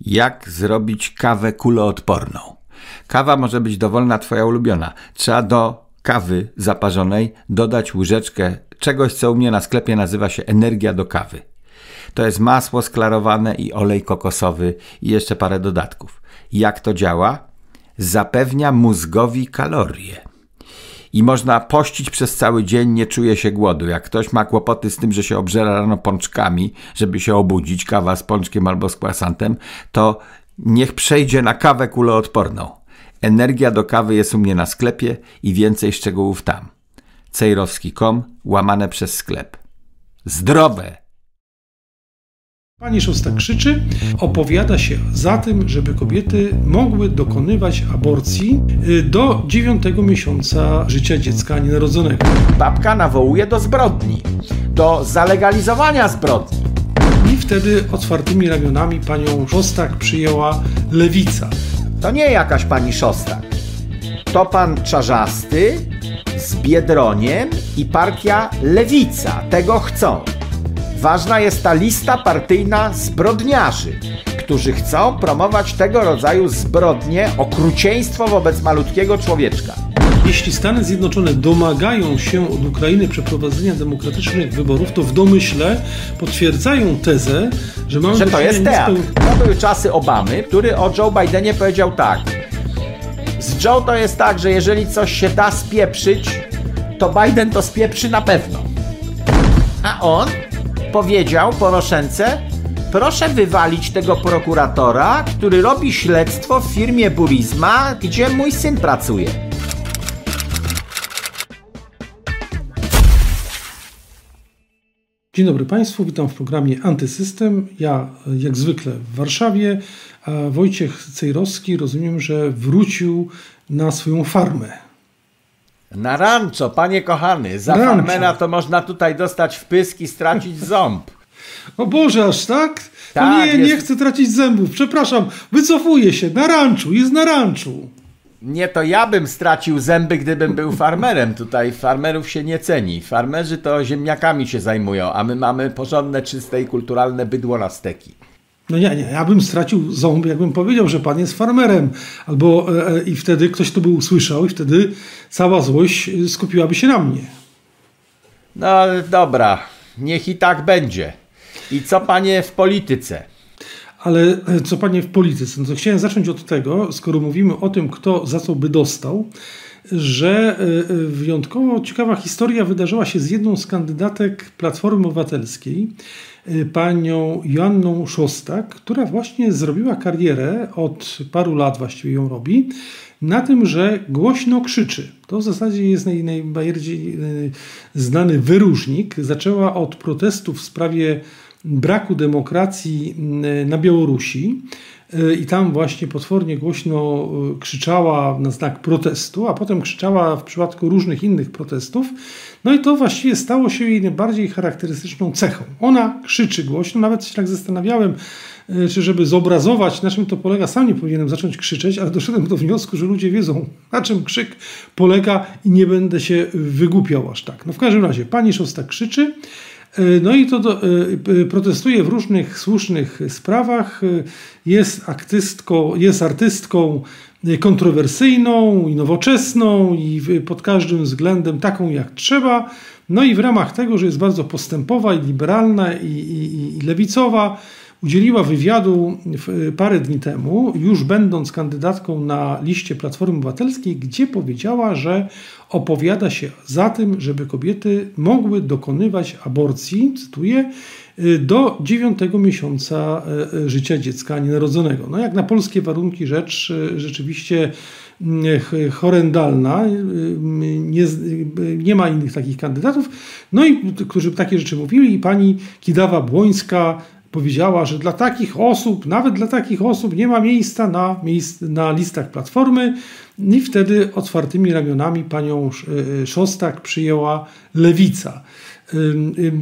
Jak zrobić kawę kuloodporną? Kawa może być dowolna, twoja ulubiona. Trzeba do kawy zaparzonej dodać łyżeczkę czegoś, co u mnie na sklepie nazywa się energia do kawy. To jest masło sklarowane i olej kokosowy i jeszcze parę dodatków. Jak to działa? Zapewnia mózgowi kalorie i można pościć przez cały dzień, nie czuje się głodu. Jak ktoś ma kłopoty z tym, że się obżera rano pączkami, żeby się obudzić, kawa z pączkiem albo z kwasantem, to niech przejdzie na kawę kuloodporną. Energia do kawy jest u mnie na sklepie i więcej szczegółów tam. cejrowski.com łamane przez sklep. Zdrowe! Pani Szosta krzyczy, opowiada się za tym, żeby kobiety mogły dokonywać aborcji y, do dziewiątego miesiąca życia dziecka nienarodzonego. Babka nawołuje do zbrodni, do zalegalizowania zbrodni. I wtedy otwartymi ramionami panią Szostak przyjęła lewica. To nie jakaś pani Szostak. To pan Czarzasty z Biedroniem i partia Lewica tego chcą. Ważna jest ta lista partyjna zbrodniarzy, którzy chcą promować tego rodzaju zbrodnie, okrucieństwo wobec malutkiego człowieczka. Jeśli Stany Zjednoczone domagają się od Ukrainy przeprowadzenia demokratycznych wyborów, to w domyśle potwierdzają tezę, że mamy że to jest teatr. To były czasy Obamy, który o Joe Bidenie powiedział tak. Z Joe to jest tak, że jeżeli coś się da spieprzyć, to Biden to spieprzy na pewno. A on powiedział Poroszence, proszę wywalić tego prokuratora, który robi śledztwo w firmie Burizma, gdzie mój syn pracuje. Dzień dobry Państwu, witam w programie Antysystem. Ja jak zwykle w Warszawie, a Wojciech Cejrowski rozumiem, że wrócił na swoją farmę. Na rancho, panie kochany. Za rancho. farmera to można tutaj dostać wpysk i stracić ząb. O Boże, aż tak? No tak nie, jest... nie chcę tracić zębów. Przepraszam, wycofuję się. Na ranczu, jest na ranczu. Nie, to ja bym stracił zęby, gdybym był farmerem. Tutaj farmerów się nie ceni. Farmerzy to ziemniakami się zajmują, a my mamy porządne, czyste i kulturalne bydło na steki. No nie, nie, ja bym stracił ząb, jakbym powiedział, że pan jest farmerem. Albo e, e, i wtedy ktoś to by usłyszał i wtedy cała złość skupiłaby się na mnie. No dobra, niech i tak będzie. I co panie w polityce? Ale e, co panie w polityce? No to chciałem zacząć od tego, skoro mówimy o tym, kto za co by dostał, że wyjątkowo ciekawa historia wydarzyła się z jedną z kandydatek Platformy Obywatelskiej, Y, panią Joanną Szostak, która właśnie zrobiła karierę, od paru lat właściwie ją robi, na tym, że głośno krzyczy. To w zasadzie jest naj, najbardziej znany wyróżnik. Zaczęła od protestów w sprawie braku demokracji na Białorusi i tam właśnie potwornie głośno krzyczała na znak protestu, a potem krzyczała w przypadku różnych innych protestów. No i to właściwie stało się jej najbardziej charakterystyczną cechą. Ona krzyczy głośno, nawet się tak zastanawiałem, e, czy żeby zobrazować, na czym to polega, sam nie powinienem zacząć krzyczeć, ale doszedłem do wniosku, że ludzie wiedzą, na czym krzyk polega i nie będę się wygłupiał aż tak. No w każdym razie, pani Szostak krzyczy, e, no i to do, e, protestuje w różnych słusznych sprawach, jest, aktystką, jest artystką kontrowersyjną i nowoczesną i pod każdym względem taką jak trzeba. No i w ramach tego, że jest bardzo postępowa i liberalna i, i, i lewicowa, udzieliła wywiadu parę dni temu, już będąc kandydatką na liście Platformy Obywatelskiej, gdzie powiedziała, że opowiada się za tym, żeby kobiety mogły dokonywać aborcji, cytuję, Y, do dziewiątego miesiąca y, y, życia dziecka nienarodzonego. No jak na polskie warunki rzecz rzeczywiście horrendalna, nie, nie ma innych takich kandydatów, no i którzy takie rzeczy mówili i pani Kidawa-Błońska powiedziała, że dla takich osób, nawet dla takich osób nie ma miejsca na, na listach Platformy i wtedy otwartymi ramionami panią Szostak przyjęła Lewica.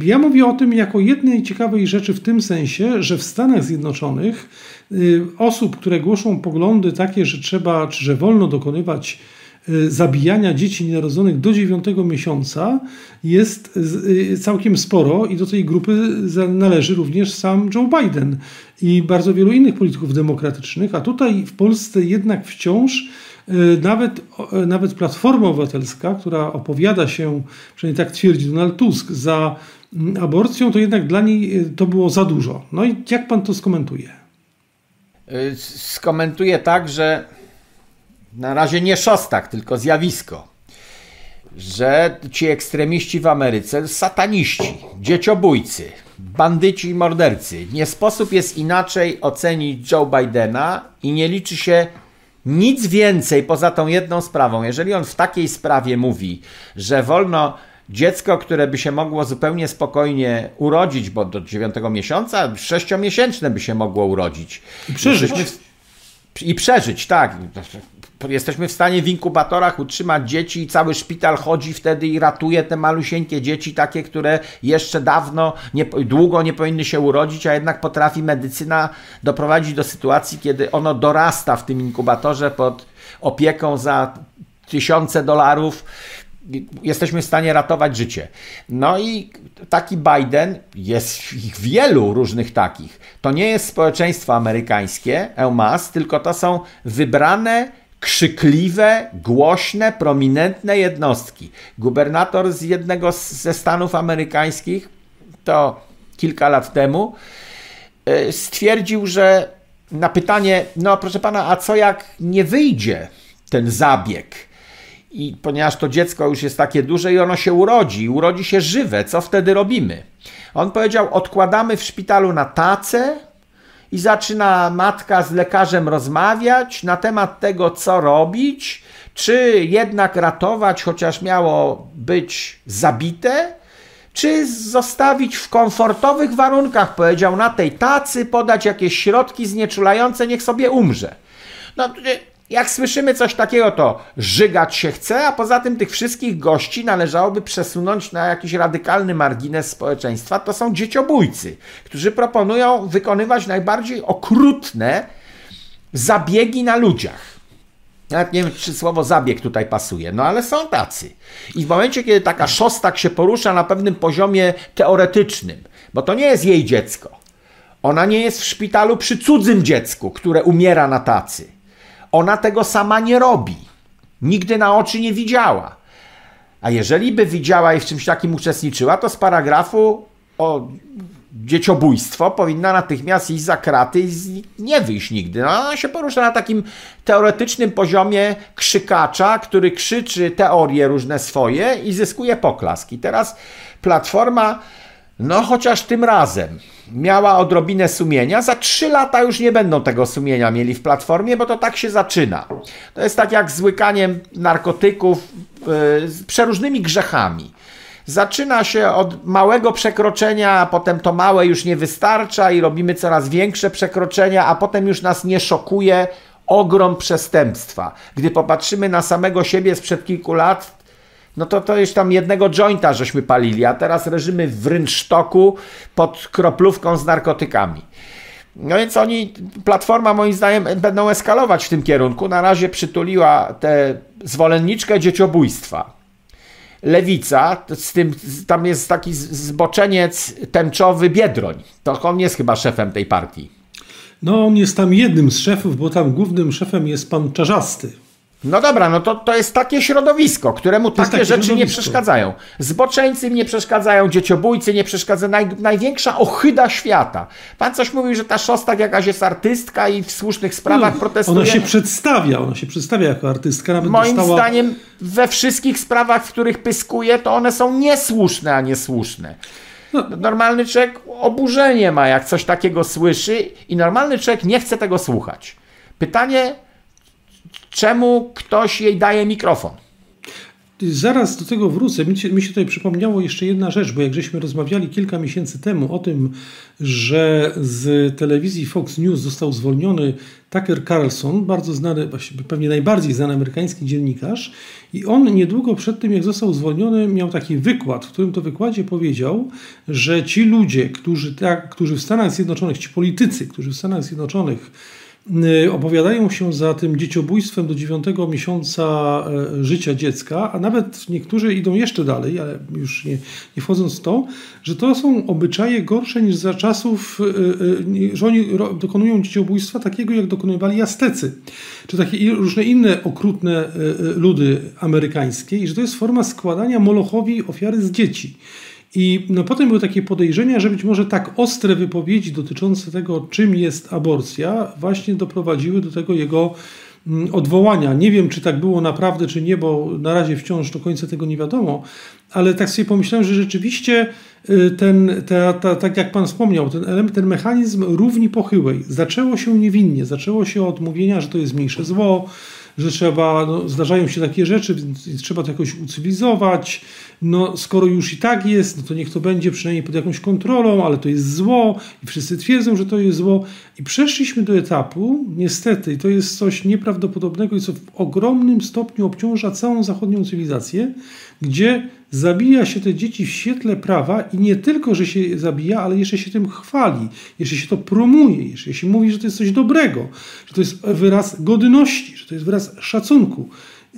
Ja mówię o tym jako jednej ciekawej rzeczy w tym sensie, że w Stanach Zjednoczonych osób, które głoszą poglądy takie, że trzeba, czy że wolno dokonywać y, zabijania dzieci nienarodzonych do 9 miesiąca jest y, całkiem sporo i do tej grupy należy również sam Joe Biden i bardzo wielu innych polityków demokratycznych, a tutaj w Polsce jednak wciąż nawet, nawet Platforma Obywatelska, która opowiada się, przynajmniej tak twierdzi Donald Tusk, za mm, aborcją, to jednak dla niej to było za dużo. No i jak pan to skomentuje? Y, skomentuję tak, że na razie nie szostak, tylko zjawisko, że ci ekstremiści w Ameryce, sataniści, dzieciobójcy, bandyci i mordercy, nie sposób jest inaczej ocenić Joe Bidena i nie liczy się nic więcej poza tą jedną sprawą. Jeżeli on w takiej sprawie mówi, że wolno dziecko, które by się mogło zupełnie spokojnie urodzić, bo do dziewiątego miesiąca, sześciomiesięczne by się mogło urodzić. I przeżyć. I przeżyć, tak. Jesteśmy w stanie w inkubatorach utrzymać dzieci i cały szpital chodzi wtedy i ratuje te malusieńkie dzieci, takie, które jeszcze dawno, nie, długo nie powinny się urodzić, a jednak potrafi medycyna doprowadzić do sytuacji, kiedy ono dorasta w tym inkubatorze pod opieką za tysiące dolarów jesteśmy w stanie ratować życie. No i taki Biden, jest ich wielu różnych takich. To nie jest społeczeństwo amerykańskie, EUMAS, tylko to są wybrane krzykliwe, głośne, prominentne jednostki. Gubernator z jednego ze stanów amerykańskich, to kilka lat temu, e, stwierdził, że na pytanie, no proszę pana, a co jak nie wyjdzie ten zabieg? I ponieważ to dziecko już jest takie duże i ono się urodzi, urodzi się żywe, co wtedy robimy? On powiedział: Odkładamy w szpitalu na tacę i zaczyna matka z lekarzem rozmawiać na temat tego, co robić, czy jednak ratować, chociaż miało być zabite, czy zostawić w komfortowych warunkach, powiedział, na tej tacy, podać jakieś środki znieczulające, niech sobie umrze. No, jak słyszymy coś takiego, to żygać się chce, a poza tym tych wszystkich gości należałoby przesunąć na jakiś radykalny margines społeczeństwa. To są dzieciobójcy, którzy proponują wykonywać najbardziej okrutne zabiegi na ludziach. Nawet nie wiem, czy słowo zabieg tutaj pasuje, no ale są tacy. I w momencie, kiedy taka szostak się porusza na pewnym poziomie teoretycznym, bo to nie jest jej dziecko, ona nie jest w szpitalu przy cudzym dziecku, które umiera na tacy ona tego sama nie robi. Nigdy na oczy nie widziała. A jeżeli by widziała i w czymś takim uczestniczyła, to z paragrafu o dzieciobójstwo powinna natychmiast iść za kraty i nie wyjść nigdy. No, ona się porusza na takim teoretycznym poziomie krzykacza, który krzyczy teorie różne swoje i zyskuje poklaski. Teraz Platforma no chociaż tym razem miała odrobinę sumienia. Za trzy lata już nie będą tego sumienia mieli w platformie, bo to tak się zaczyna. To jest tak jak z łykaniem narkotyków yy, z przeróżnymi grzechami. Zaczyna się od małego przekroczenia, a potem to małe już nie wystarcza i robimy coraz większe przekroczenia, a potem już nas nie szokuje ogrom przestępstwa. Gdy popatrzymy na samego siebie sprzed kilku lat, no to to już tam jednego jointa żeśmy palili, a teraz leżymy w rynsztoku pod kroplówką z narkotykami. No więc oni, Platforma moim zdaniem będą eskalować w tym kierunku. Na razie przytuliła tę zwolenniczkę dzieciobójstwa. Lewica, z tym, tam jest taki zboczeniec tęczowy Biedroń. To on jest chyba szefem tej partii. No on jest tam jednym z szefów, bo tam głównym szefem jest pan Czarzasty. No dobra, no to, to jest takie środowisko, któremu takie, takie rzeczy nie przeszkadzają. Zboczeńcy nie przeszkadzają, dzieciobójcy nie przeszkadzają, Naj, największa ochyda świata. Pan coś mówił, że ta Szostak jakaś jest artystka i w słusznych sprawach no, protestuje. Ona się przedstawia, ona się przedstawia jako artystka. Nawet Moim dostała... zdaniem we wszystkich sprawach, w których pyskuje, to one są niesłuszne, a niesłuszne. No. Normalny człowiek oburzenie ma, jak coś takiego słyszy i normalny człowiek nie chce tego słuchać. Pytanie, czemu ktoś jej daje mikrofon. Zaraz do tego wrócę. Mi się, mi się tutaj przypomniało jeszcze jedna rzecz, bo jak żeśmy rozmawiali kilka miesięcy temu o tym, że z telewizji Fox News został zwolniony Tucker Carlson, bardzo znany, pewnie najbardziej znany amerykański dziennikarz, i on niedługo przed tym, jak został zwolniony, miał taki wykład, w którym to wykładzie powiedział, że ci ludzie, którzy, tak, którzy w Stanach Zjednoczonych, ci politycy, którzy w Stanach Zjednoczonych opowiadają się za tym dzieciobójstwem do dziewiątego miesiąca e, życia dziecka, a nawet niektórzy idą jeszcze dalej, ale już nie, nie wchodząc w to, że to są obyczaje gorsze niż za czasów, e, e, że oni dokonują dzieciobójstwa takiego, jak dokonywali Aztecy, czy takie różne inne okrutne ludy amerykańskie i że to jest forma składania Molochowi ofiary z dzieci. I no, potem były takie podejrzenia, że być może tak ostre wypowiedzi dotyczące tego, czym jest aborcja, właśnie doprowadziły do tego jego mm, odwołania. Nie wiem, czy tak było naprawdę, czy nie, bo na razie wciąż do końca tego nie wiadomo, ale tak sobie pomyślałem, że rzeczywiście y, ten, ta, ta, tak jak Pan wspomniał, ten, element, ten mechanizm równi pochyłej zaczęło się niewinnie, zaczęło się od mówienia, że to jest mniejsze zło, że trzeba, no, zdarzają się takie rzeczy, więc trzeba to jakoś ucywilizować. No, skoro już i tak jest, no to niech to będzie przynajmniej pod jakąś kontrolą, ale to jest zło i wszyscy twierdzą, że to jest zło. I przeszliśmy do etapu, niestety, i to jest coś nieprawdopodobnego i co w ogromnym stopniu obciąża całą zachodnią cywilizację, gdzie zabija się te dzieci w świetle prawa i nie tylko, że się zabija, ale jeszcze się tym chwali, jeszcze się to promuje, jeszcze się mówi, że to jest coś dobrego, że to jest wyraz godności, że to jest wyraz szacunku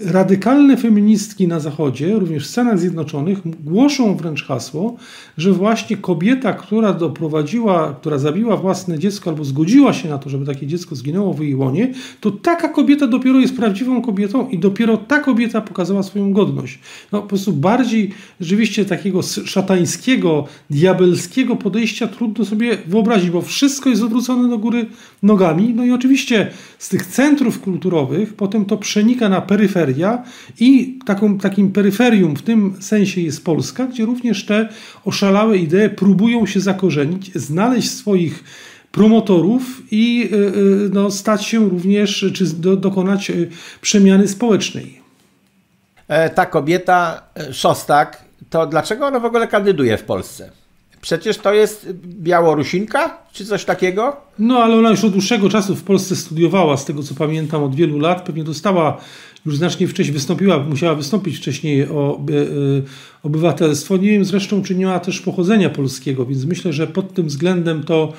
radykalne feministki na Zachodzie, również w Stanach Zjednoczonych, głoszą wręcz hasło, że właśnie kobieta, która doprowadziła, która zabiła własne dziecko albo zgodziła się na to, żeby takie dziecko zginęło w jej łonie, to taka kobieta dopiero jest prawdziwą kobietą i dopiero ta kobieta pokazała swoją godność. No po prostu bardziej rzeczywiście takiego szatańskiego, diabelskiego podejścia trudno sobie wyobrazić, bo wszystko jest odwrócone do góry nogami. No i oczywiście z tych centrów kulturowych potem to przenika na peryferia i taką, takim peryferium w tym sensie jest Polska, gdzie również te oszalałe idee próbują się zakorzenić, znaleźć swoich promotorów i y, y, no, stać się również, czy do, dokonać y, przemiany społecznej. E, ta kobieta, e, Szostak, to dlaczego ona w ogóle kandyduje w Polsce? Przecież to jest Białorusinka, czy coś takiego? No, ale ona już od dłuższego czasu w Polsce studiowała, z tego co pamiętam, od wielu lat. Pewnie dostała już znacznie wcześniej, wystąpiła, musiała wystąpić wcześniej o e, e, obywatelstwo. Nie wiem zresztą, czy nie ma też pochodzenia polskiego, więc myślę, że pod tym względem to,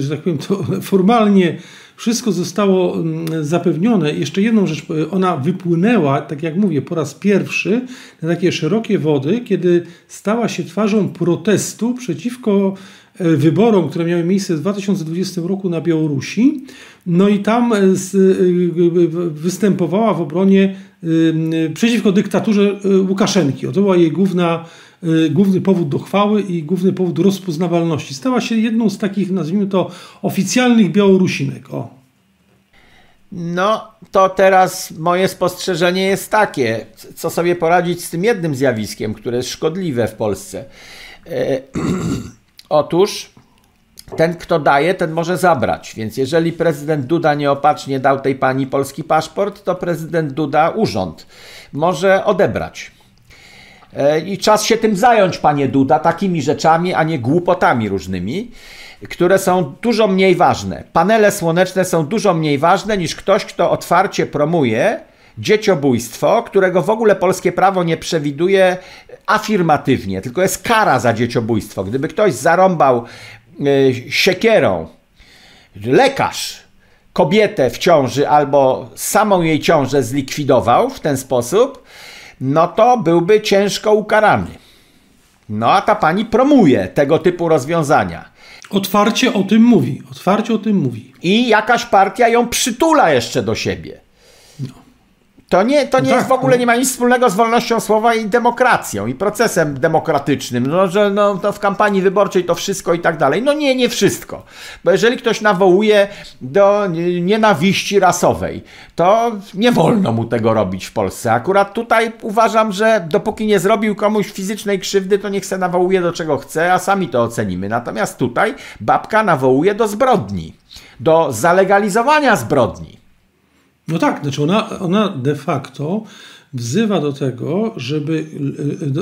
że tak powiem, to formalnie wszystko zostało mm, zapewnione. Jeszcze jedną rzecz, ona wypłynęła, tak jak mówię, po raz pierwszy na takie szerokie wody, kiedy stała się twarzą protestu przeciwko e, wyborom, które miały miejsce w 2020 roku na Białorusi. No i tam e, e, występowała w obronie przeciwko dyktaturze Łukaszenki. To była jej główna główny powód do chwały i główny powód do rozpoznawalności. Stała się jedną z takich, nazwijmy to, oficjalnych Białorusinek. O. No, to teraz moje spostrzeżenie jest takie, co sobie poradzić z tym jednym zjawiskiem, które jest szkodliwe w Polsce. E, otóż ten, kto daje, ten może zabrać. Więc jeżeli prezydent Duda nieopatrznie dał tej pani polski paszport, to prezydent Duda urząd może odebrać. E, I czas się tym zająć, panie Duda, takimi rzeczami, a nie głupotami różnymi, które są dużo mniej ważne. Panele słoneczne są dużo mniej ważne niż ktoś, kto otwarcie promuje dzieciobójstwo, którego w ogóle polskie prawo nie przewiduje afirmatywnie, tylko jest kara za dzieciobójstwo. Gdyby ktoś zarąbał e, siekierą lekarz kobietę w ciąży albo samą jej ciążę zlikwidował w ten sposób, no to byłby ciężko ukarany. No a ta pani promuje tego typu rozwiązania. Otwarcie o tym mówi. Otwarcie o tym mówi. I jakaś partia ją przytula jeszcze do siebie. To nie, to nie tak, jest w ogóle, no. nie ma nic wspólnego z wolnością słowa i demokracją, i procesem demokratycznym, no, że no, to w kampanii wyborczej to wszystko i tak dalej. No nie, nie wszystko. Bo jeżeli ktoś nawołuje do nienawiści rasowej, to nie wolno mu tego robić w Polsce. Akurat tutaj uważam, że dopóki nie zrobił komuś fizycznej krzywdy, to niech se nawołuje do czego chce, a sami to ocenimy. Natomiast tutaj babka nawołuje do zbrodni, do zalegalizowania zbrodni. No tak, znaczy ona, ona de facto wzywa do tego, żeby,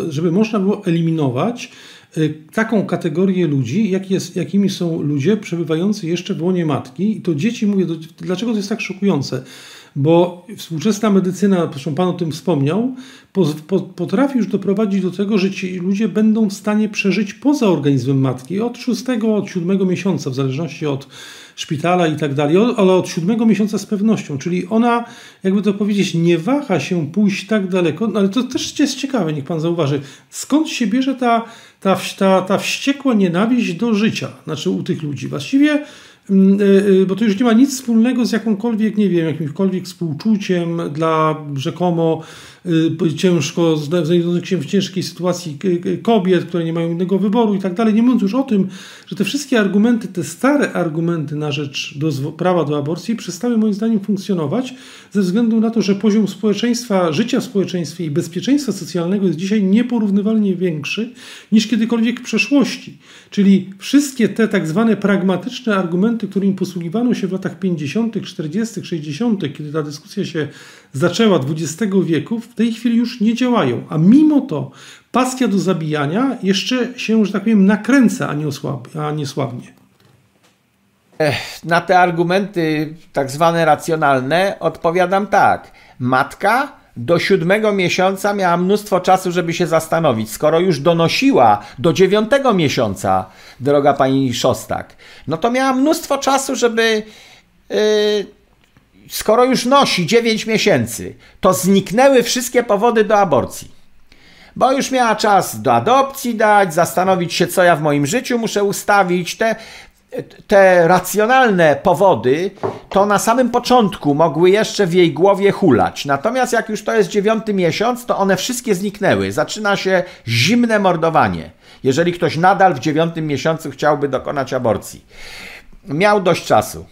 żeby można było eliminować taką kategorię ludzi, jak jest, jakimi są ludzie przebywający jeszcze w łonie matki. I to dzieci, mówię, dlaczego to jest tak szokujące? Bo współczesna medycyna, zresztą Pan o tym wspomniał, potrafi już doprowadzić do tego, że ci ludzie będą w stanie przeżyć poza organizmem matki od szóstego, od siódmego miesiąca, w zależności od szpitala i tak dalej, ale od siódmego miesiąca z pewnością. Czyli ona, jakby to powiedzieć, nie waha się pójść tak daleko, no ale to też jest ciekawe, niech pan zauważy, skąd się bierze ta, ta, ta, ta wściekła nienawiść do życia, znaczy u tych ludzi. Właściwie bo to już nie ma nic wspólnego z jakąkolwiek, nie wiem, jakimkolwiek współczuciem dla rzekomo Y, ciężko, znajdujących się w ciężkiej sytuacji kobiet, które nie mają innego wyboru i tak dalej. Nie mówiąc już o tym, że te wszystkie argumenty, te stare argumenty na rzecz do, prawa do aborcji przestały moim zdaniem funkcjonować ze względu na to, że poziom społeczeństwa, życia w społeczeństwie i bezpieczeństwa socjalnego jest dzisiaj nieporównywalnie większy niż kiedykolwiek w przeszłości. Czyli wszystkie te tak zwane pragmatyczne argumenty, którymi posługiwano się w latach 50., 40., 60., kiedy ta dyskusja się zaczęła XX wieku, w tej chwili już nie działają. A mimo to pasja do zabijania jeszcze się, że tak powiem, nakręca, a nie, osłab, a nie słabnie. Na te argumenty tak zwane racjonalne odpowiadam tak. Matka do siódmego miesiąca miała mnóstwo czasu, żeby się zastanowić. Skoro już donosiła do dziewiątego miesiąca, droga pani Szostak, no to miała mnóstwo czasu, żeby yy, skoro już nosi 9 miesięcy, to zniknęły wszystkie powody do aborcji. Bo już miała czas do adopcji dać, zastanowić się, co ja w moim życiu muszę ustawić. Te, te racjonalne powody to na samym początku mogły jeszcze w jej głowie hulać. Natomiast jak już to jest dziewiąty miesiąc, to one wszystkie zniknęły. Zaczyna się zimne mordowanie. Jeżeli ktoś nadal w dziewiątym miesiącu chciałby dokonać aborcji. Miał dość czasu.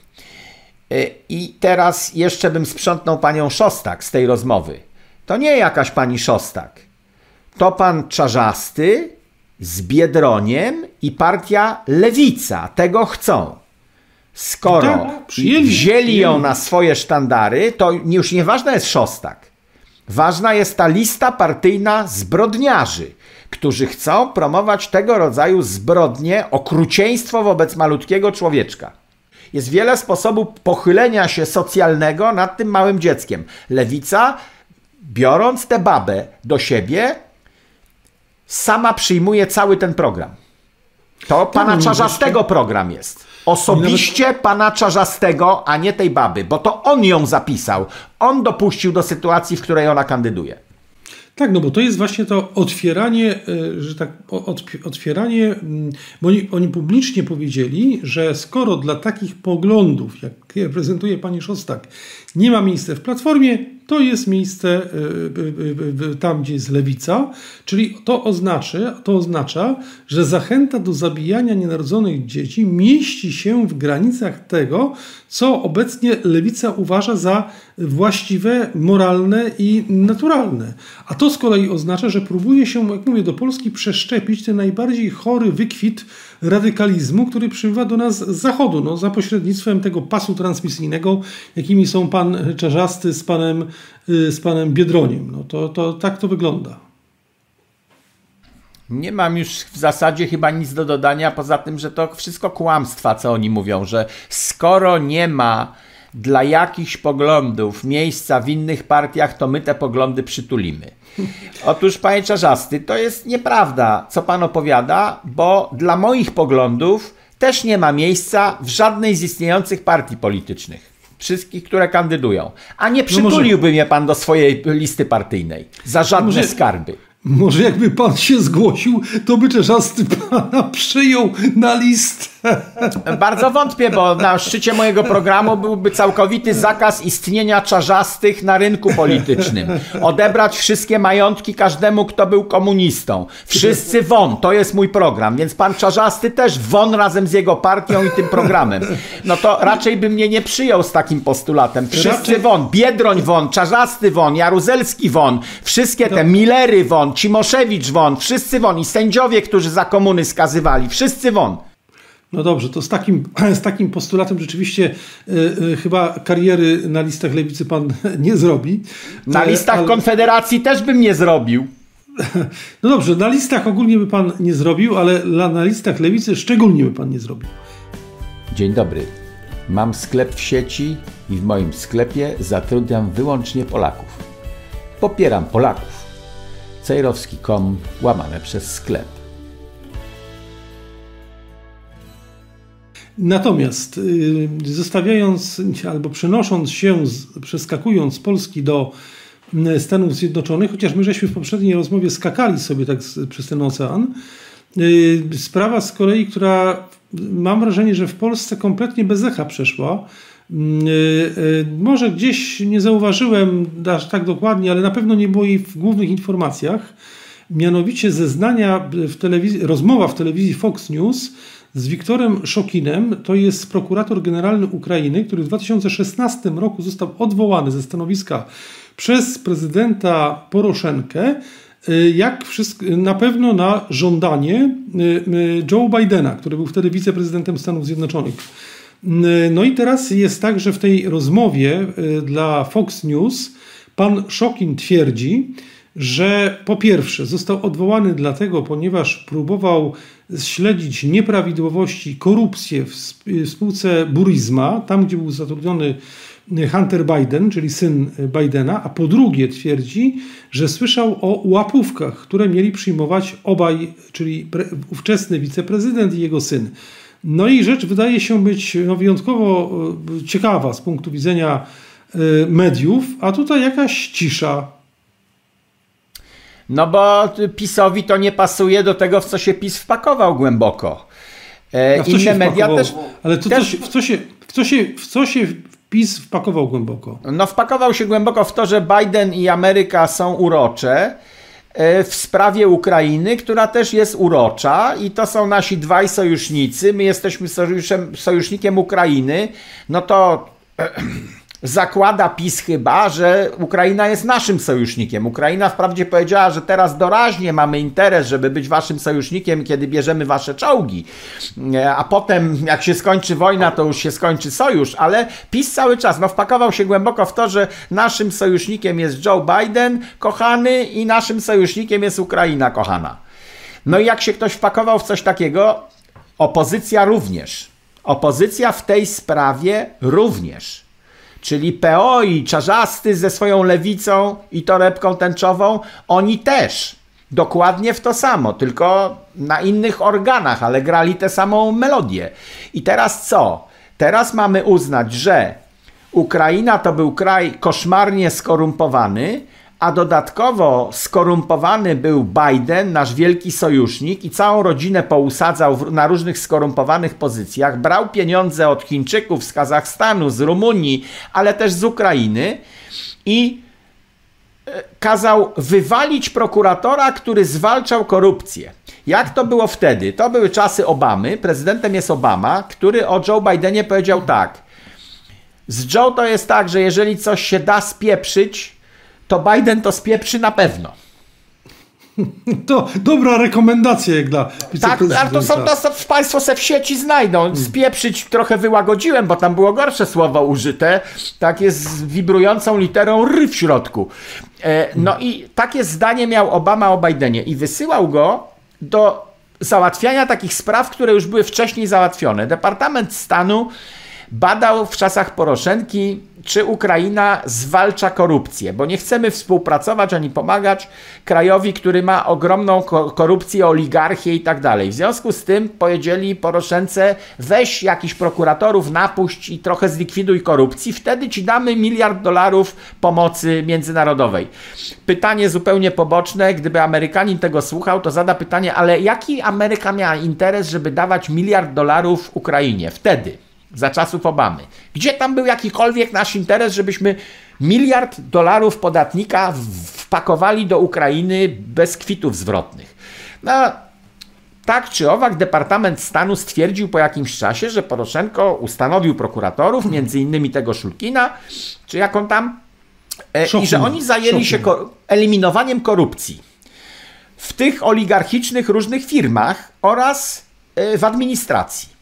Y, I teraz jeszcze bym sprzątnął panią Szostak z tej rozmowy. To nie jakaś pani Szostak. To pan Czarzasty z Biedroniem i partia Lewica tego chcą. Skoro tak, przyjęli, wzięli ją na swoje sztandary, to już nieważna jest Szostak. Ważna jest ta lista partyjna zbrodniarzy, którzy chcą promować tego rodzaju zbrodnie, okrucieństwo wobec malutkiego człowieczka. Jest wiele sposobów pochylenia się socjalnego nad tym małym dzieckiem. Lewica, biorąc tę babę do siebie, sama przyjmuje cały ten program. To pana Czarzastego program jest. Osobiście pana Czarzastego, a nie tej baby, bo to on ją zapisał. On dopuścił do sytuacji, w której ona kandyduje. Tak, no bo to jest właśnie to otwieranie, e, że tak, otwieranie, mm, bo oni, oni publicznie powiedzieli, że skoro dla takich poglądów, jak prezentuje pani Szostak, nie ma miejsca w Platformie, to jest miejsce e, e, tam, gdzie jest lewica, czyli to oznacza, to oznacza, że zachęta do zabijania nienarodzonych dzieci mieści się w granicach tego, co obecnie lewica uważa za właściwe, moralne i naturalne. A to z kolei oznacza, że próbuje się, jak mówię, do Polski przeszczepić ten najbardziej chory wykwit radykalizmu, który przybywa do nas z zachodu, no, za pośrednictwem tego pasu transmisyjnego, jakimi są pan Czarzasty z panem, y, z panem Biedroniem. No, to, to tak to wygląda. Nie mam już w zasadzie chyba nic do dodania, poza tym, że to wszystko kłamstwa, co oni mówią, że skoro nie ma dla jakichś poglądów miejsca w innych partiach, to my te poglądy przytulimy. Otóż, panie Czarzasty, to jest nieprawda, co pan opowiada, bo dla moich poglądów też nie ma miejsca w żadnej z istniejących partii politycznych. Wszystkich, które kandydują. A nie przytuliłby no może... mnie pan do swojej listy partyjnej za żadne może... skarby. Może jakby pan się zgłosił, to by Czerzasty pana przyjął na listę. Bardzo wątpię, bo na szczycie mojego programu byłby całkowity zakaz istnienia czarzastych na rynku politycznym. Odebrać wszystkie majątki każdemu, kto był komunistą. Wszyscy won, to jest mój program, więc pan czarzasty też won razem z jego partią i tym programem. No to raczej by mnie nie przyjął z takim postulatem. Wszyscy won, Biedroń won, czarzasty won, Jaruzelski won, wszystkie te Millery won, Cimoszewicz won, wszyscy won i sędziowie, którzy za komuny skazywali, wszyscy won. No dobrze, to z takim, z takim postulatem rzeczywiście y, y, chyba kariery na listach lewicy pan nie zrobi. Na listach ale... Konfederacji też bym nie zrobił. No dobrze, na listach ogólnie by pan nie zrobił, ale na listach lewicy szczególnie by pan nie zrobił. Dzień dobry. Mam sklep w sieci i w moim sklepie zatrudniam wyłącznie Polaków. Popieram Polaków. Cejrowski.com łamane przez sklep. Natomiast y, zostawiając albo przenosząc się, przeskakując z Polski do y, Stanów Zjednoczonych, chociaż my żeśmy w poprzedniej rozmowie skakali sobie tak przez ten ocean, y, sprawa z kolei, która mam wrażenie, że w Polsce kompletnie bez echa przeszła. Może gdzieś nie zauważyłem aż tak dokładnie, ale na pewno nie było jej w głównych informacjach. Mianowicie zeznania w telewizji, rozmowa w telewizji Fox News z Wiktorem Szokinem, to jest prokurator generalny Ukrainy, który w 2016 roku został odwołany ze stanowiska przez prezydenta Poroszenkę, y, jak wszystko, na pewno na żądanie y, y, Joe Bidena, który był wtedy wiceprezydentem Stanów Zjednoczonych. No i teraz jest tak, że w tej rozmowie dla Fox News pan Szokin twierdzi, że po pierwsze został odwołany dlatego, ponieważ próbował śledzić nieprawidłowości, korupcję w spółce Burisma, tam gdzie był zatrudniony Hunter Biden, czyli syn Bidena, a po drugie twierdzi, że słyszał o łapówkach, które mieli przyjmować obaj, czyli ówczesny wiceprezydent i jego syn. No i rzecz wydaje się być no, wyjątkowo e, ciekawa z punktu widzenia e, mediów, a tutaj jakaś cisza no bo PiSowi to nie pasuje do tego, w co się PiS wpakował głęboko. E, Inne media też. Ale to też... w, co się, w, co się, w co się PiS wpakował głęboko? No, wpakował się głęboko w to, że Biden i Ameryka są urocze w sprawie Ukrainy, która też jest urocza i to są nasi dwaj sojusznicy. My jesteśmy sojuszem, sojusznikiem Ukrainy. No to zakłada PiS chyba, że Ukraina jest naszym sojusznikiem. Ukraina wprawdzie powiedziała, że teraz doraźnie mamy interes, żeby być waszym sojusznikiem, kiedy bierzemy wasze czołgi, e, a potem jak się skończy wojna, to już się skończy sojusz, ale PiS cały czas no, wpakował się głęboko w to, że naszym sojusznikiem jest Joe Biden, kochany, i naszym sojusznikiem jest Ukraina, kochana. No i jak się ktoś wpakował w coś takiego, opozycja również. Opozycja w tej sprawie również czyli PO i Czarzasty ze swoją lewicą i torebką tęczową, oni też dokładnie w to samo, tylko na innych organach, ale grali tę samą melodię. I teraz co? Teraz mamy uznać, że Ukraina to był kraj koszmarnie skorumpowany, a dodatkowo skorumpowany był Biden, nasz wielki sojusznik, i całą rodzinę pousadzał na różnych skorumpowanych pozycjach, brał pieniądze od Chińczyków z Kazachstanu, z Rumunii, ale też z Ukrainy i e, kazał wywalić prokuratora, który zwalczał korupcję. Jak to było wtedy? To były czasy Obamy, prezydentem jest Obama, który o Joe Bidenie powiedział tak. Z Joe to jest tak, że jeżeli coś się da spieprzyć, to Biden to spieprzy na pewno. To dobra rekomendacja jak dla Tak, ale to są to Państwo se w sieci znajdą. Hmm. Spieprzyć trochę wyłagodziłem, bo tam było gorsze słowo użyte. Tak jest z wibrującą literą R w środku. E, no i takie zdanie miał Obama o Bidenie i wysyłał go do załatwiania takich spraw, które już były wcześniej załatwione. Departament Stanu badał w czasach Poroszenki czy Ukraina zwalcza korupcję, bo nie chcemy współpracować ani pomagać krajowi, który ma ogromną korupcję, oligarchię i tak dalej. W związku z tym powiedzieli Poroszence, weź jakichś prokuratorów, napuść i trochę zlikwiduj korupcji, wtedy ci damy miliard dolarów pomocy międzynarodowej. Pytanie zupełnie poboczne, gdyby Amerykanin tego słuchał, to zada pytanie, ale jaki Ameryka miała interes, żeby dawać miliard dolarów Ukrainie wtedy? Za czasów Obamy. Gdzie tam był jakikolwiek nasz interes, żebyśmy miliard dolarów podatnika wpakowali do Ukrainy bez kwitów zwrotnych? No, tak czy owak, Departament Stanu stwierdził po jakimś czasie, że Poroszenko ustanowił prokuratorów, między innymi tego Szulkina, czy jak on tam, e, i że oni zajęli się eliminowaniem korupcji w tych oligarchicznych różnych firmach oraz e, w administracji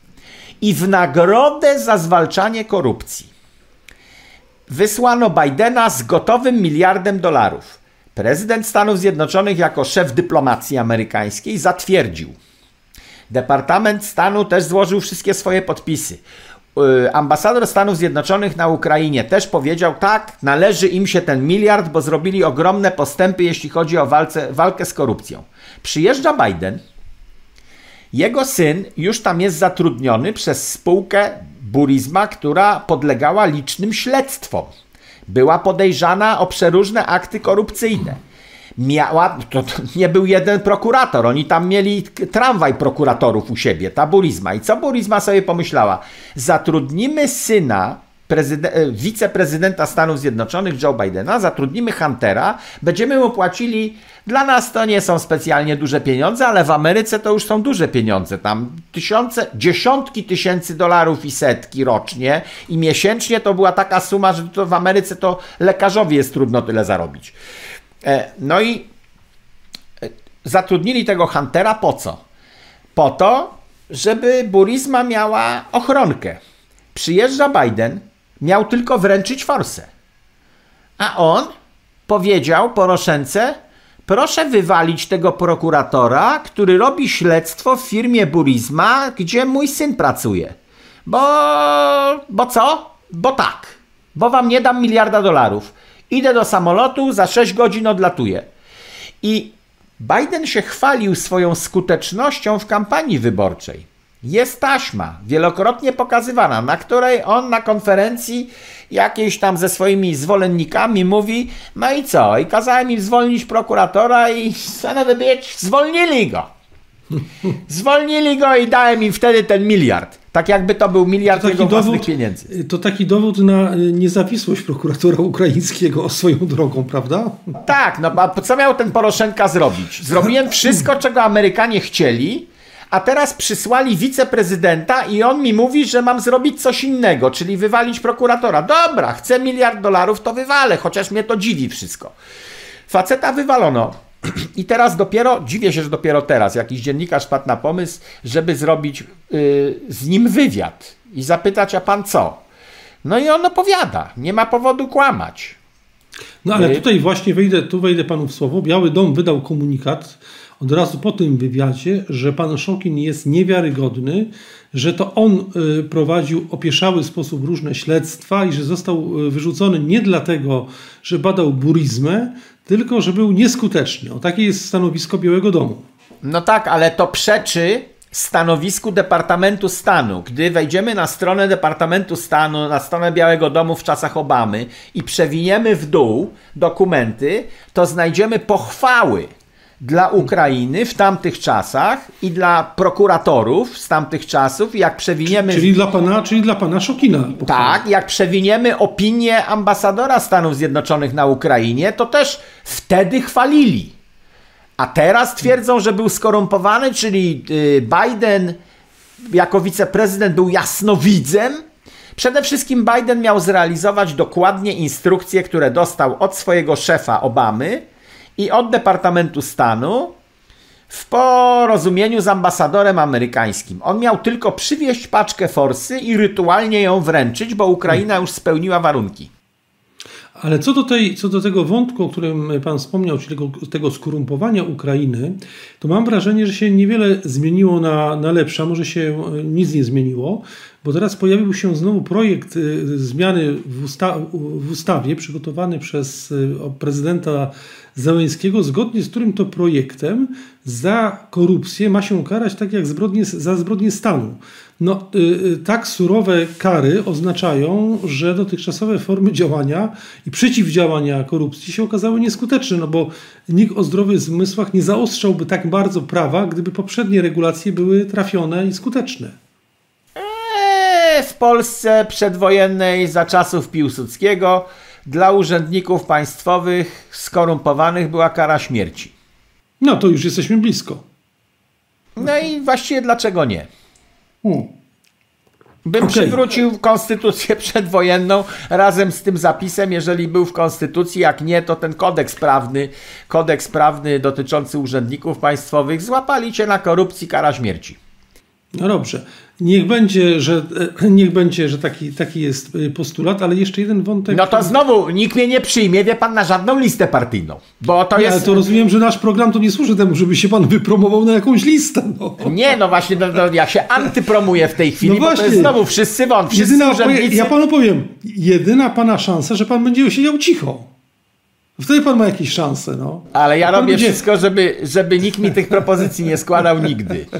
i w nagrodę za zwalczanie korupcji wysłano Bidena z gotowym miliardem dolarów. prezydent Stanów Zjednoczonych jako szef dyplomacji amerykańskiej zatwierdził. Departament Stanu też złożył wszystkie swoje podpisy. Y, ambasador Stanów Zjednoczonych na Ukrainie też powiedział, tak, należy im się ten miliard, bo zrobili ogromne postępy, jeśli chodzi o walce, walkę z korupcją. Przyjeżdża Biden, jego syn już tam jest zatrudniony przez spółkę Burisma, która podlegała licznym śledztwom. Była podejrzana o przeróżne akty korupcyjne miała, to, to, nie był jeden prokurator, oni tam mieli tramwaj prokuratorów u siebie, ta Burizma. I co Burizma sobie pomyślała? Zatrudnimy syna wiceprezydenta Stanów Zjednoczonych Joe Bidena, zatrudnimy Huntera, będziemy mu płacili, dla nas to nie są specjalnie duże pieniądze, ale w Ameryce to już są duże pieniądze, tam tysiące, dziesiątki tysięcy dolarów i setki rocznie i miesięcznie to była taka suma, że to w Ameryce to lekarzowi jest trudno tyle zarobić. E, no i e, zatrudnili tego Huntera po co? Po to, żeby Burisma miała ochronkę. Przyjeżdża Biden, miał tylko wręczyć forsę. A on powiedział Poroszence, proszę wywalić tego prokuratora, który robi śledztwo w firmie Burisma, gdzie mój syn pracuje. Bo, bo co? Bo tak. Bo wam nie dam miliarda dolarów. Idę do samolotu, za 6 godzin odlatuję. I Biden się chwalił swoją skutecznością w kampanii wyborczej. Jest taśma, wielokrotnie pokazywana, na której on na konferencji jakiejś tam ze swoimi zwolennikami mówi, no i co? I kazałem im zwolnić prokuratora i son bitch, zwolnili go. Zwolnili go i dałem im wtedy ten miliard. Tak jakby to był miliard to jego dowód, własnych pieniędzy. To taki dowód na niezawisłość prokuratora ukraińskiego swoją drogą, prawda? Tak, no a co miał ten Poroszenka zrobić? Zrobiłem wszystko, czego Amerykanie chcieli, a teraz przysłali wiceprezydenta i on mi mówi, że mam zrobić coś innego, czyli wywalić prokuratora. Dobra, chcę miliard dolarów, to wywalę, chociaż mnie to dziwi wszystko. Faceta wywalono. I teraz dopiero, dziwię się, że dopiero teraz jakiś dziennikarz padł na pomysł, żeby zrobić yy, z nim wywiad i zapytać, a pan co? No i on opowiada, nie ma powodu kłamać. No ale y, tutaj właśnie wejdę, tu wejdę panu w słowo. Biały Dom wydał komunikat od razu po tym wywiadzie, że pan Szokin jest niewiarygodny, że to on y, prowadził opieszały sposób różne śledztwa i że został y, wyrzucony nie dlatego, że badał burizmę, tylko że był nieskuteczny. O takie jest stanowisko Białego Domu. No tak, ale to przeczy stanowisku Departamentu Stanu. Gdy wejdziemy na stronę Departamentu Stanu, na stronę Białego Domu w czasach Obamy i przewiniemy w dół dokumenty, to znajdziemy pochwały dla Ukrainy w tamtych czasach i dla prokuratorów z tamtych czasów, jak przewiniemy... Czyli dla pana, czyli dla pana Szokina. Tak, jak przewiniemy opinię ambasadora Stanów Zjednoczonych na Ukrainie, to też wtedy chwalili. A teraz twierdzą, że był skorumpowany, czyli y, Biden jako wiceprezydent był jasnowidzem. Przede wszystkim Biden miał zrealizować dokładnie instrukcje, które dostał od swojego szefa Obamy, i od Departamentu Stanu w porozumieniu z ambasadorem amerykańskim. On miał tylko przywieźć paczkę forsy i rytualnie ją wręczyć, bo Ukraina już spełniła warunki. Ale co do, tej, co do tego wątku, o którym Pan wspomniał, czyli tego, tego skorumpowania Ukrainy, to mam wrażenie, że się niewiele zmieniło na, na lepsze, może się e, nic nie zmieniło, bo teraz pojawił się znowu projekt e, zmiany w, usta w ustawie przygotowany przez e, prezydenta Załęskiego, zgodnie z którym to projektem za korupcję ma się karać tak jak zbrodnie, za zbrodnie stanu. No, y, tak surowe kary oznaczają, że dotychczasowe formy działania i przeciwdziałania korupcji się okazały nieskuteczne, no bo nikt o zdrowych zmysłach nie zaostrzałby tak bardzo prawa, gdyby poprzednie regulacje były trafione i skuteczne. W Polsce przedwojennej za czasów Piłsudskiego dla urzędników państwowych skorumpowanych była kara śmierci. No to już jesteśmy blisko. No i właściwie dlaczego nie? Hmm. Bym okay. przywrócił konstytucję przedwojenną razem z tym zapisem, jeżeli był w konstytucji, jak nie, to ten kodeks prawny, kodeks prawny dotyczący urzędników państwowych, złapali cię na korupcji, kara śmierci. No dobrze. Niech będzie, że, e, niech będzie, że taki, taki jest e, postulat, ale jeszcze jeden wątek. No to znowu nikt mnie nie przyjmie, wie pan, na żadną listę partyjną. Bo to nie, jest. Ale to rozumiem, że nasz program to nie służy temu, żeby się pan wypromował na jakąś listę. No. Nie, no właśnie, no, no, ja się antypromuję w tej chwili, no bo to jest znowu wszyscy wąt, wszyscy jedyna, urzędnicy... Ja panu powiem, jedyna pana szansa, że pan będzie siedział cicho. Wtedy pan ma jakieś szanse, no. Ale ja robię będzie... wszystko, żeby, żeby nikt mi tych propozycji nie składał nigdy.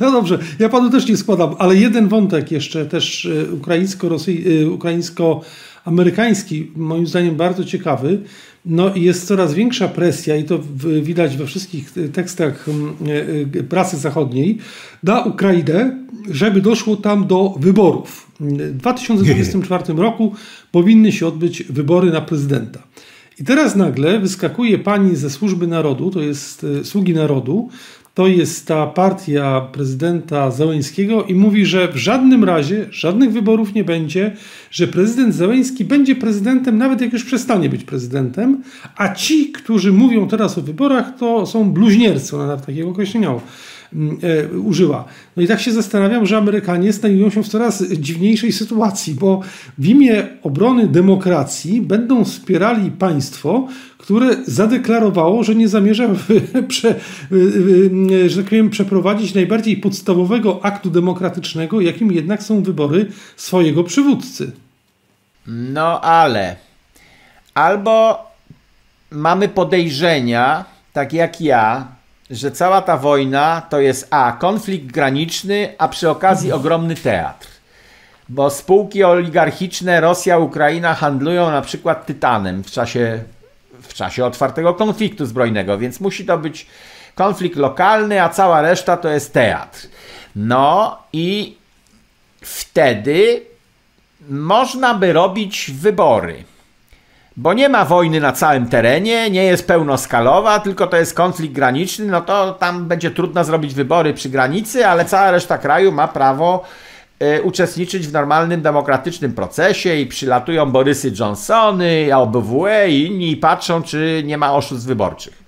No dobrze, ja panu też nie składam, ale jeden wątek jeszcze też e, e, ukraińsko-amerykański, moim zdaniem bardzo ciekawy. No jest coraz większa presja i to widać we wszystkich tekstach e, prasy zachodniej na Ukrainę, żeby doszło tam do wyborów. W 2024 roku powinny się odbyć wybory na prezydenta. I teraz nagle wyskakuje pani ze Służby Narodu, to jest e, Sługi Narodu, to jest ta partia prezydenta Załęskiego i mówi, że w żadnym razie żadnych wyborów nie będzie, że prezydent Załęski będzie prezydentem, nawet jak już przestanie być prezydentem, a ci, którzy mówią teraz o wyborach, to są bluźniercy, ona nawet takiego określenia użyła. No i tak się zastanawiam, że Amerykanie znajdują się w coraz dziwniejszej sytuacji, bo w imię obrony demokracji będą wspierali państwo, które zadeklarowało, że nie zamierza prze, że tak powiem, przeprowadzić najbardziej podstawowego aktu demokratycznego, jakim jednak są wybory swojego przywódcy. No ale albo mamy podejrzenia, tak jak ja, że cała ta wojna to jest A. konflikt graniczny, a przy okazji ogromny teatr. Bo spółki oligarchiczne Rosja, Ukraina handlują na przykład tytanem w czasie, w czasie otwartego konfliktu zbrojnego, więc musi to być konflikt lokalny, a cała reszta to jest teatr. No i wtedy można by robić wybory bo nie ma wojny na całym terenie, nie jest pełnoskalowa, tylko to jest konflikt graniczny, no to tam będzie trudno zrobić wybory przy granicy, ale cała reszta kraju ma prawo y, uczestniczyć w normalnym, demokratycznym procesie i przylatują Borysy Johnsony, OBWE i inni i patrzą, czy nie ma oszustw wyborczych.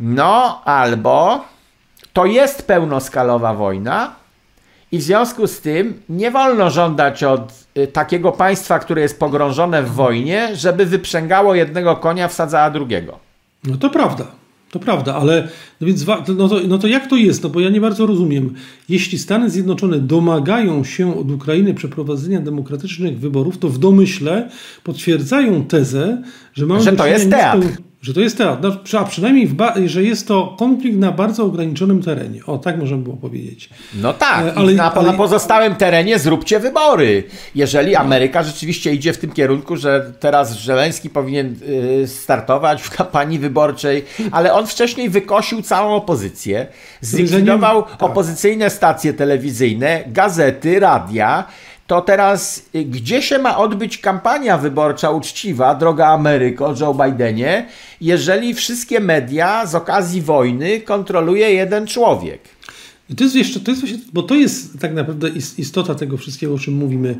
No, albo to jest pełnoskalowa wojna, i w związku z tym nie wolno żądać od y, takiego państwa, które jest pogrążone w wojnie, żeby wyprzęgało jednego konia, wsadzała drugiego. No to prawda. To prawda, ale no więc no to, no to jak to jest? No bo ja nie bardzo rozumiem. Jeśli Stany Zjednoczone domagają się od Ukrainy przeprowadzenia demokratycznych wyborów, to w domyśle potwierdzają tezę, że mamy że to jest teatr. Że to jest teatr, no, a przynajmniej, że jest to konflikt na bardzo ograniczonym terenie. O, tak możemy było powiedzieć. No tak, e, ale, na, ale... na pozostałym terenie zróbcie wybory. Jeżeli Ameryka rzeczywiście idzie w tym kierunku, że teraz Żeleński powinien y, startować w kampanii wyborczej, ale on wcześniej wykosił całą opozycję, zlikwidował tak. opozycyjne stacje telewizyjne, gazety, radia, to teraz y, gdzie się ma odbyć kampania wyborcza uczciwa, droga Ameryko, Joe Bidenie, jeżeli wszystkie media z okazji wojny kontroluje jeden człowiek? I to jest jeszcze, to jest właśnie, bo to jest tak naprawdę istota tego wszystkiego, o czym mówimy.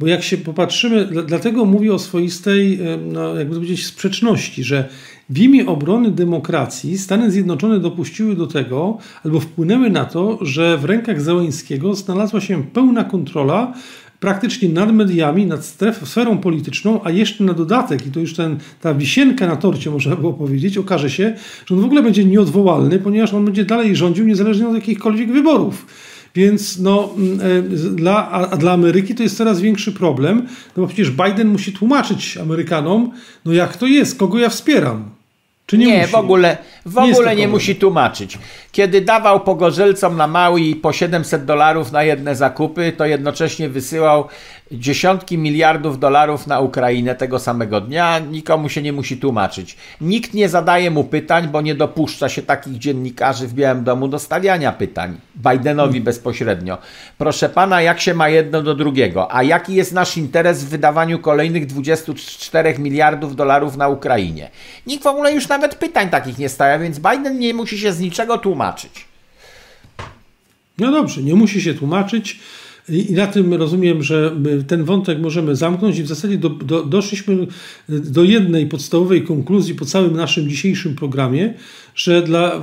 Bo jak się popatrzymy, dlatego mówię o swoistej, no, jakby powiedzieć, sprzeczności, że w imię obrony demokracji Stany Zjednoczone dopuściły do tego, albo wpłynęły na to, że w rękach Załęskiego znalazła się pełna kontrola praktycznie nad mediami, nad stref, sferą polityczną, a jeszcze na dodatek, i to już ten, ta wisienka na torcie, można było powiedzieć, okaże się, że on w ogóle będzie nieodwołalny, ponieważ on będzie dalej rządził niezależnie od jakichkolwiek wyborów. Więc no, mm, e, dla, a dla Ameryki to jest coraz większy problem, no bo przecież Biden musi tłumaczyć Amerykanom, no jak to jest, kogo ja wspieram. Czy nie, nie musi? w ogóle, w ogóle nie musi tłumaczyć. Kiedy dawał pogorzelcom na Maui po 700 dolarów na jedne zakupy, to jednocześnie wysyłał dziesiątki miliardów dolarów na Ukrainę tego samego dnia, nikomu się nie musi tłumaczyć. Nikt nie zadaje mu pytań, bo nie dopuszcza się takich dziennikarzy w Białym Domu do stawiania pytań Bidenowi bezpośrednio. Proszę pana, jak się ma jedno do drugiego? A jaki jest nasz interes w wydawaniu kolejnych 24 miliardów dolarów na Ukrainie? Nikt w ogóle już nawet pytań takich nie stawia, więc Biden nie musi się z niczego tłumaczyć. No dobrze, nie musi się tłumaczyć. I, na tym rozumiem, że ten wątek możemy zamknąć i w zasadzie do, do, doszliśmy do jednej podstawowej konkluzji po całym naszym dzisiejszym programie, że dla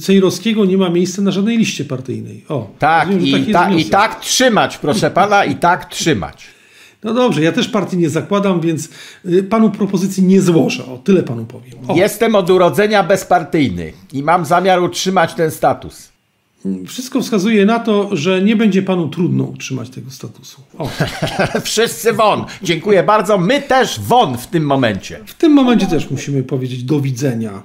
Cejrowskiego nie ma miejsca na żadnej liście partyjnej. O, tak, rozumiem, i, ta, i tak trzymać, proszę pana, i tak trzymać. No dobrze, ja też partii nie zakładam, więc y, panu propozycji nie złożę. O, tyle panu powiem. O. Jestem od urodzenia bezpartyjny i mam zamiar utrzymać ten status. Wszystko wskazuje na to, że nie będzie panu trudno utrzymać tego statusu. Wszyscy won. Dziękuję bardzo. My też won w tym momencie. W tym momencie też musimy powiedzieć do widzenia.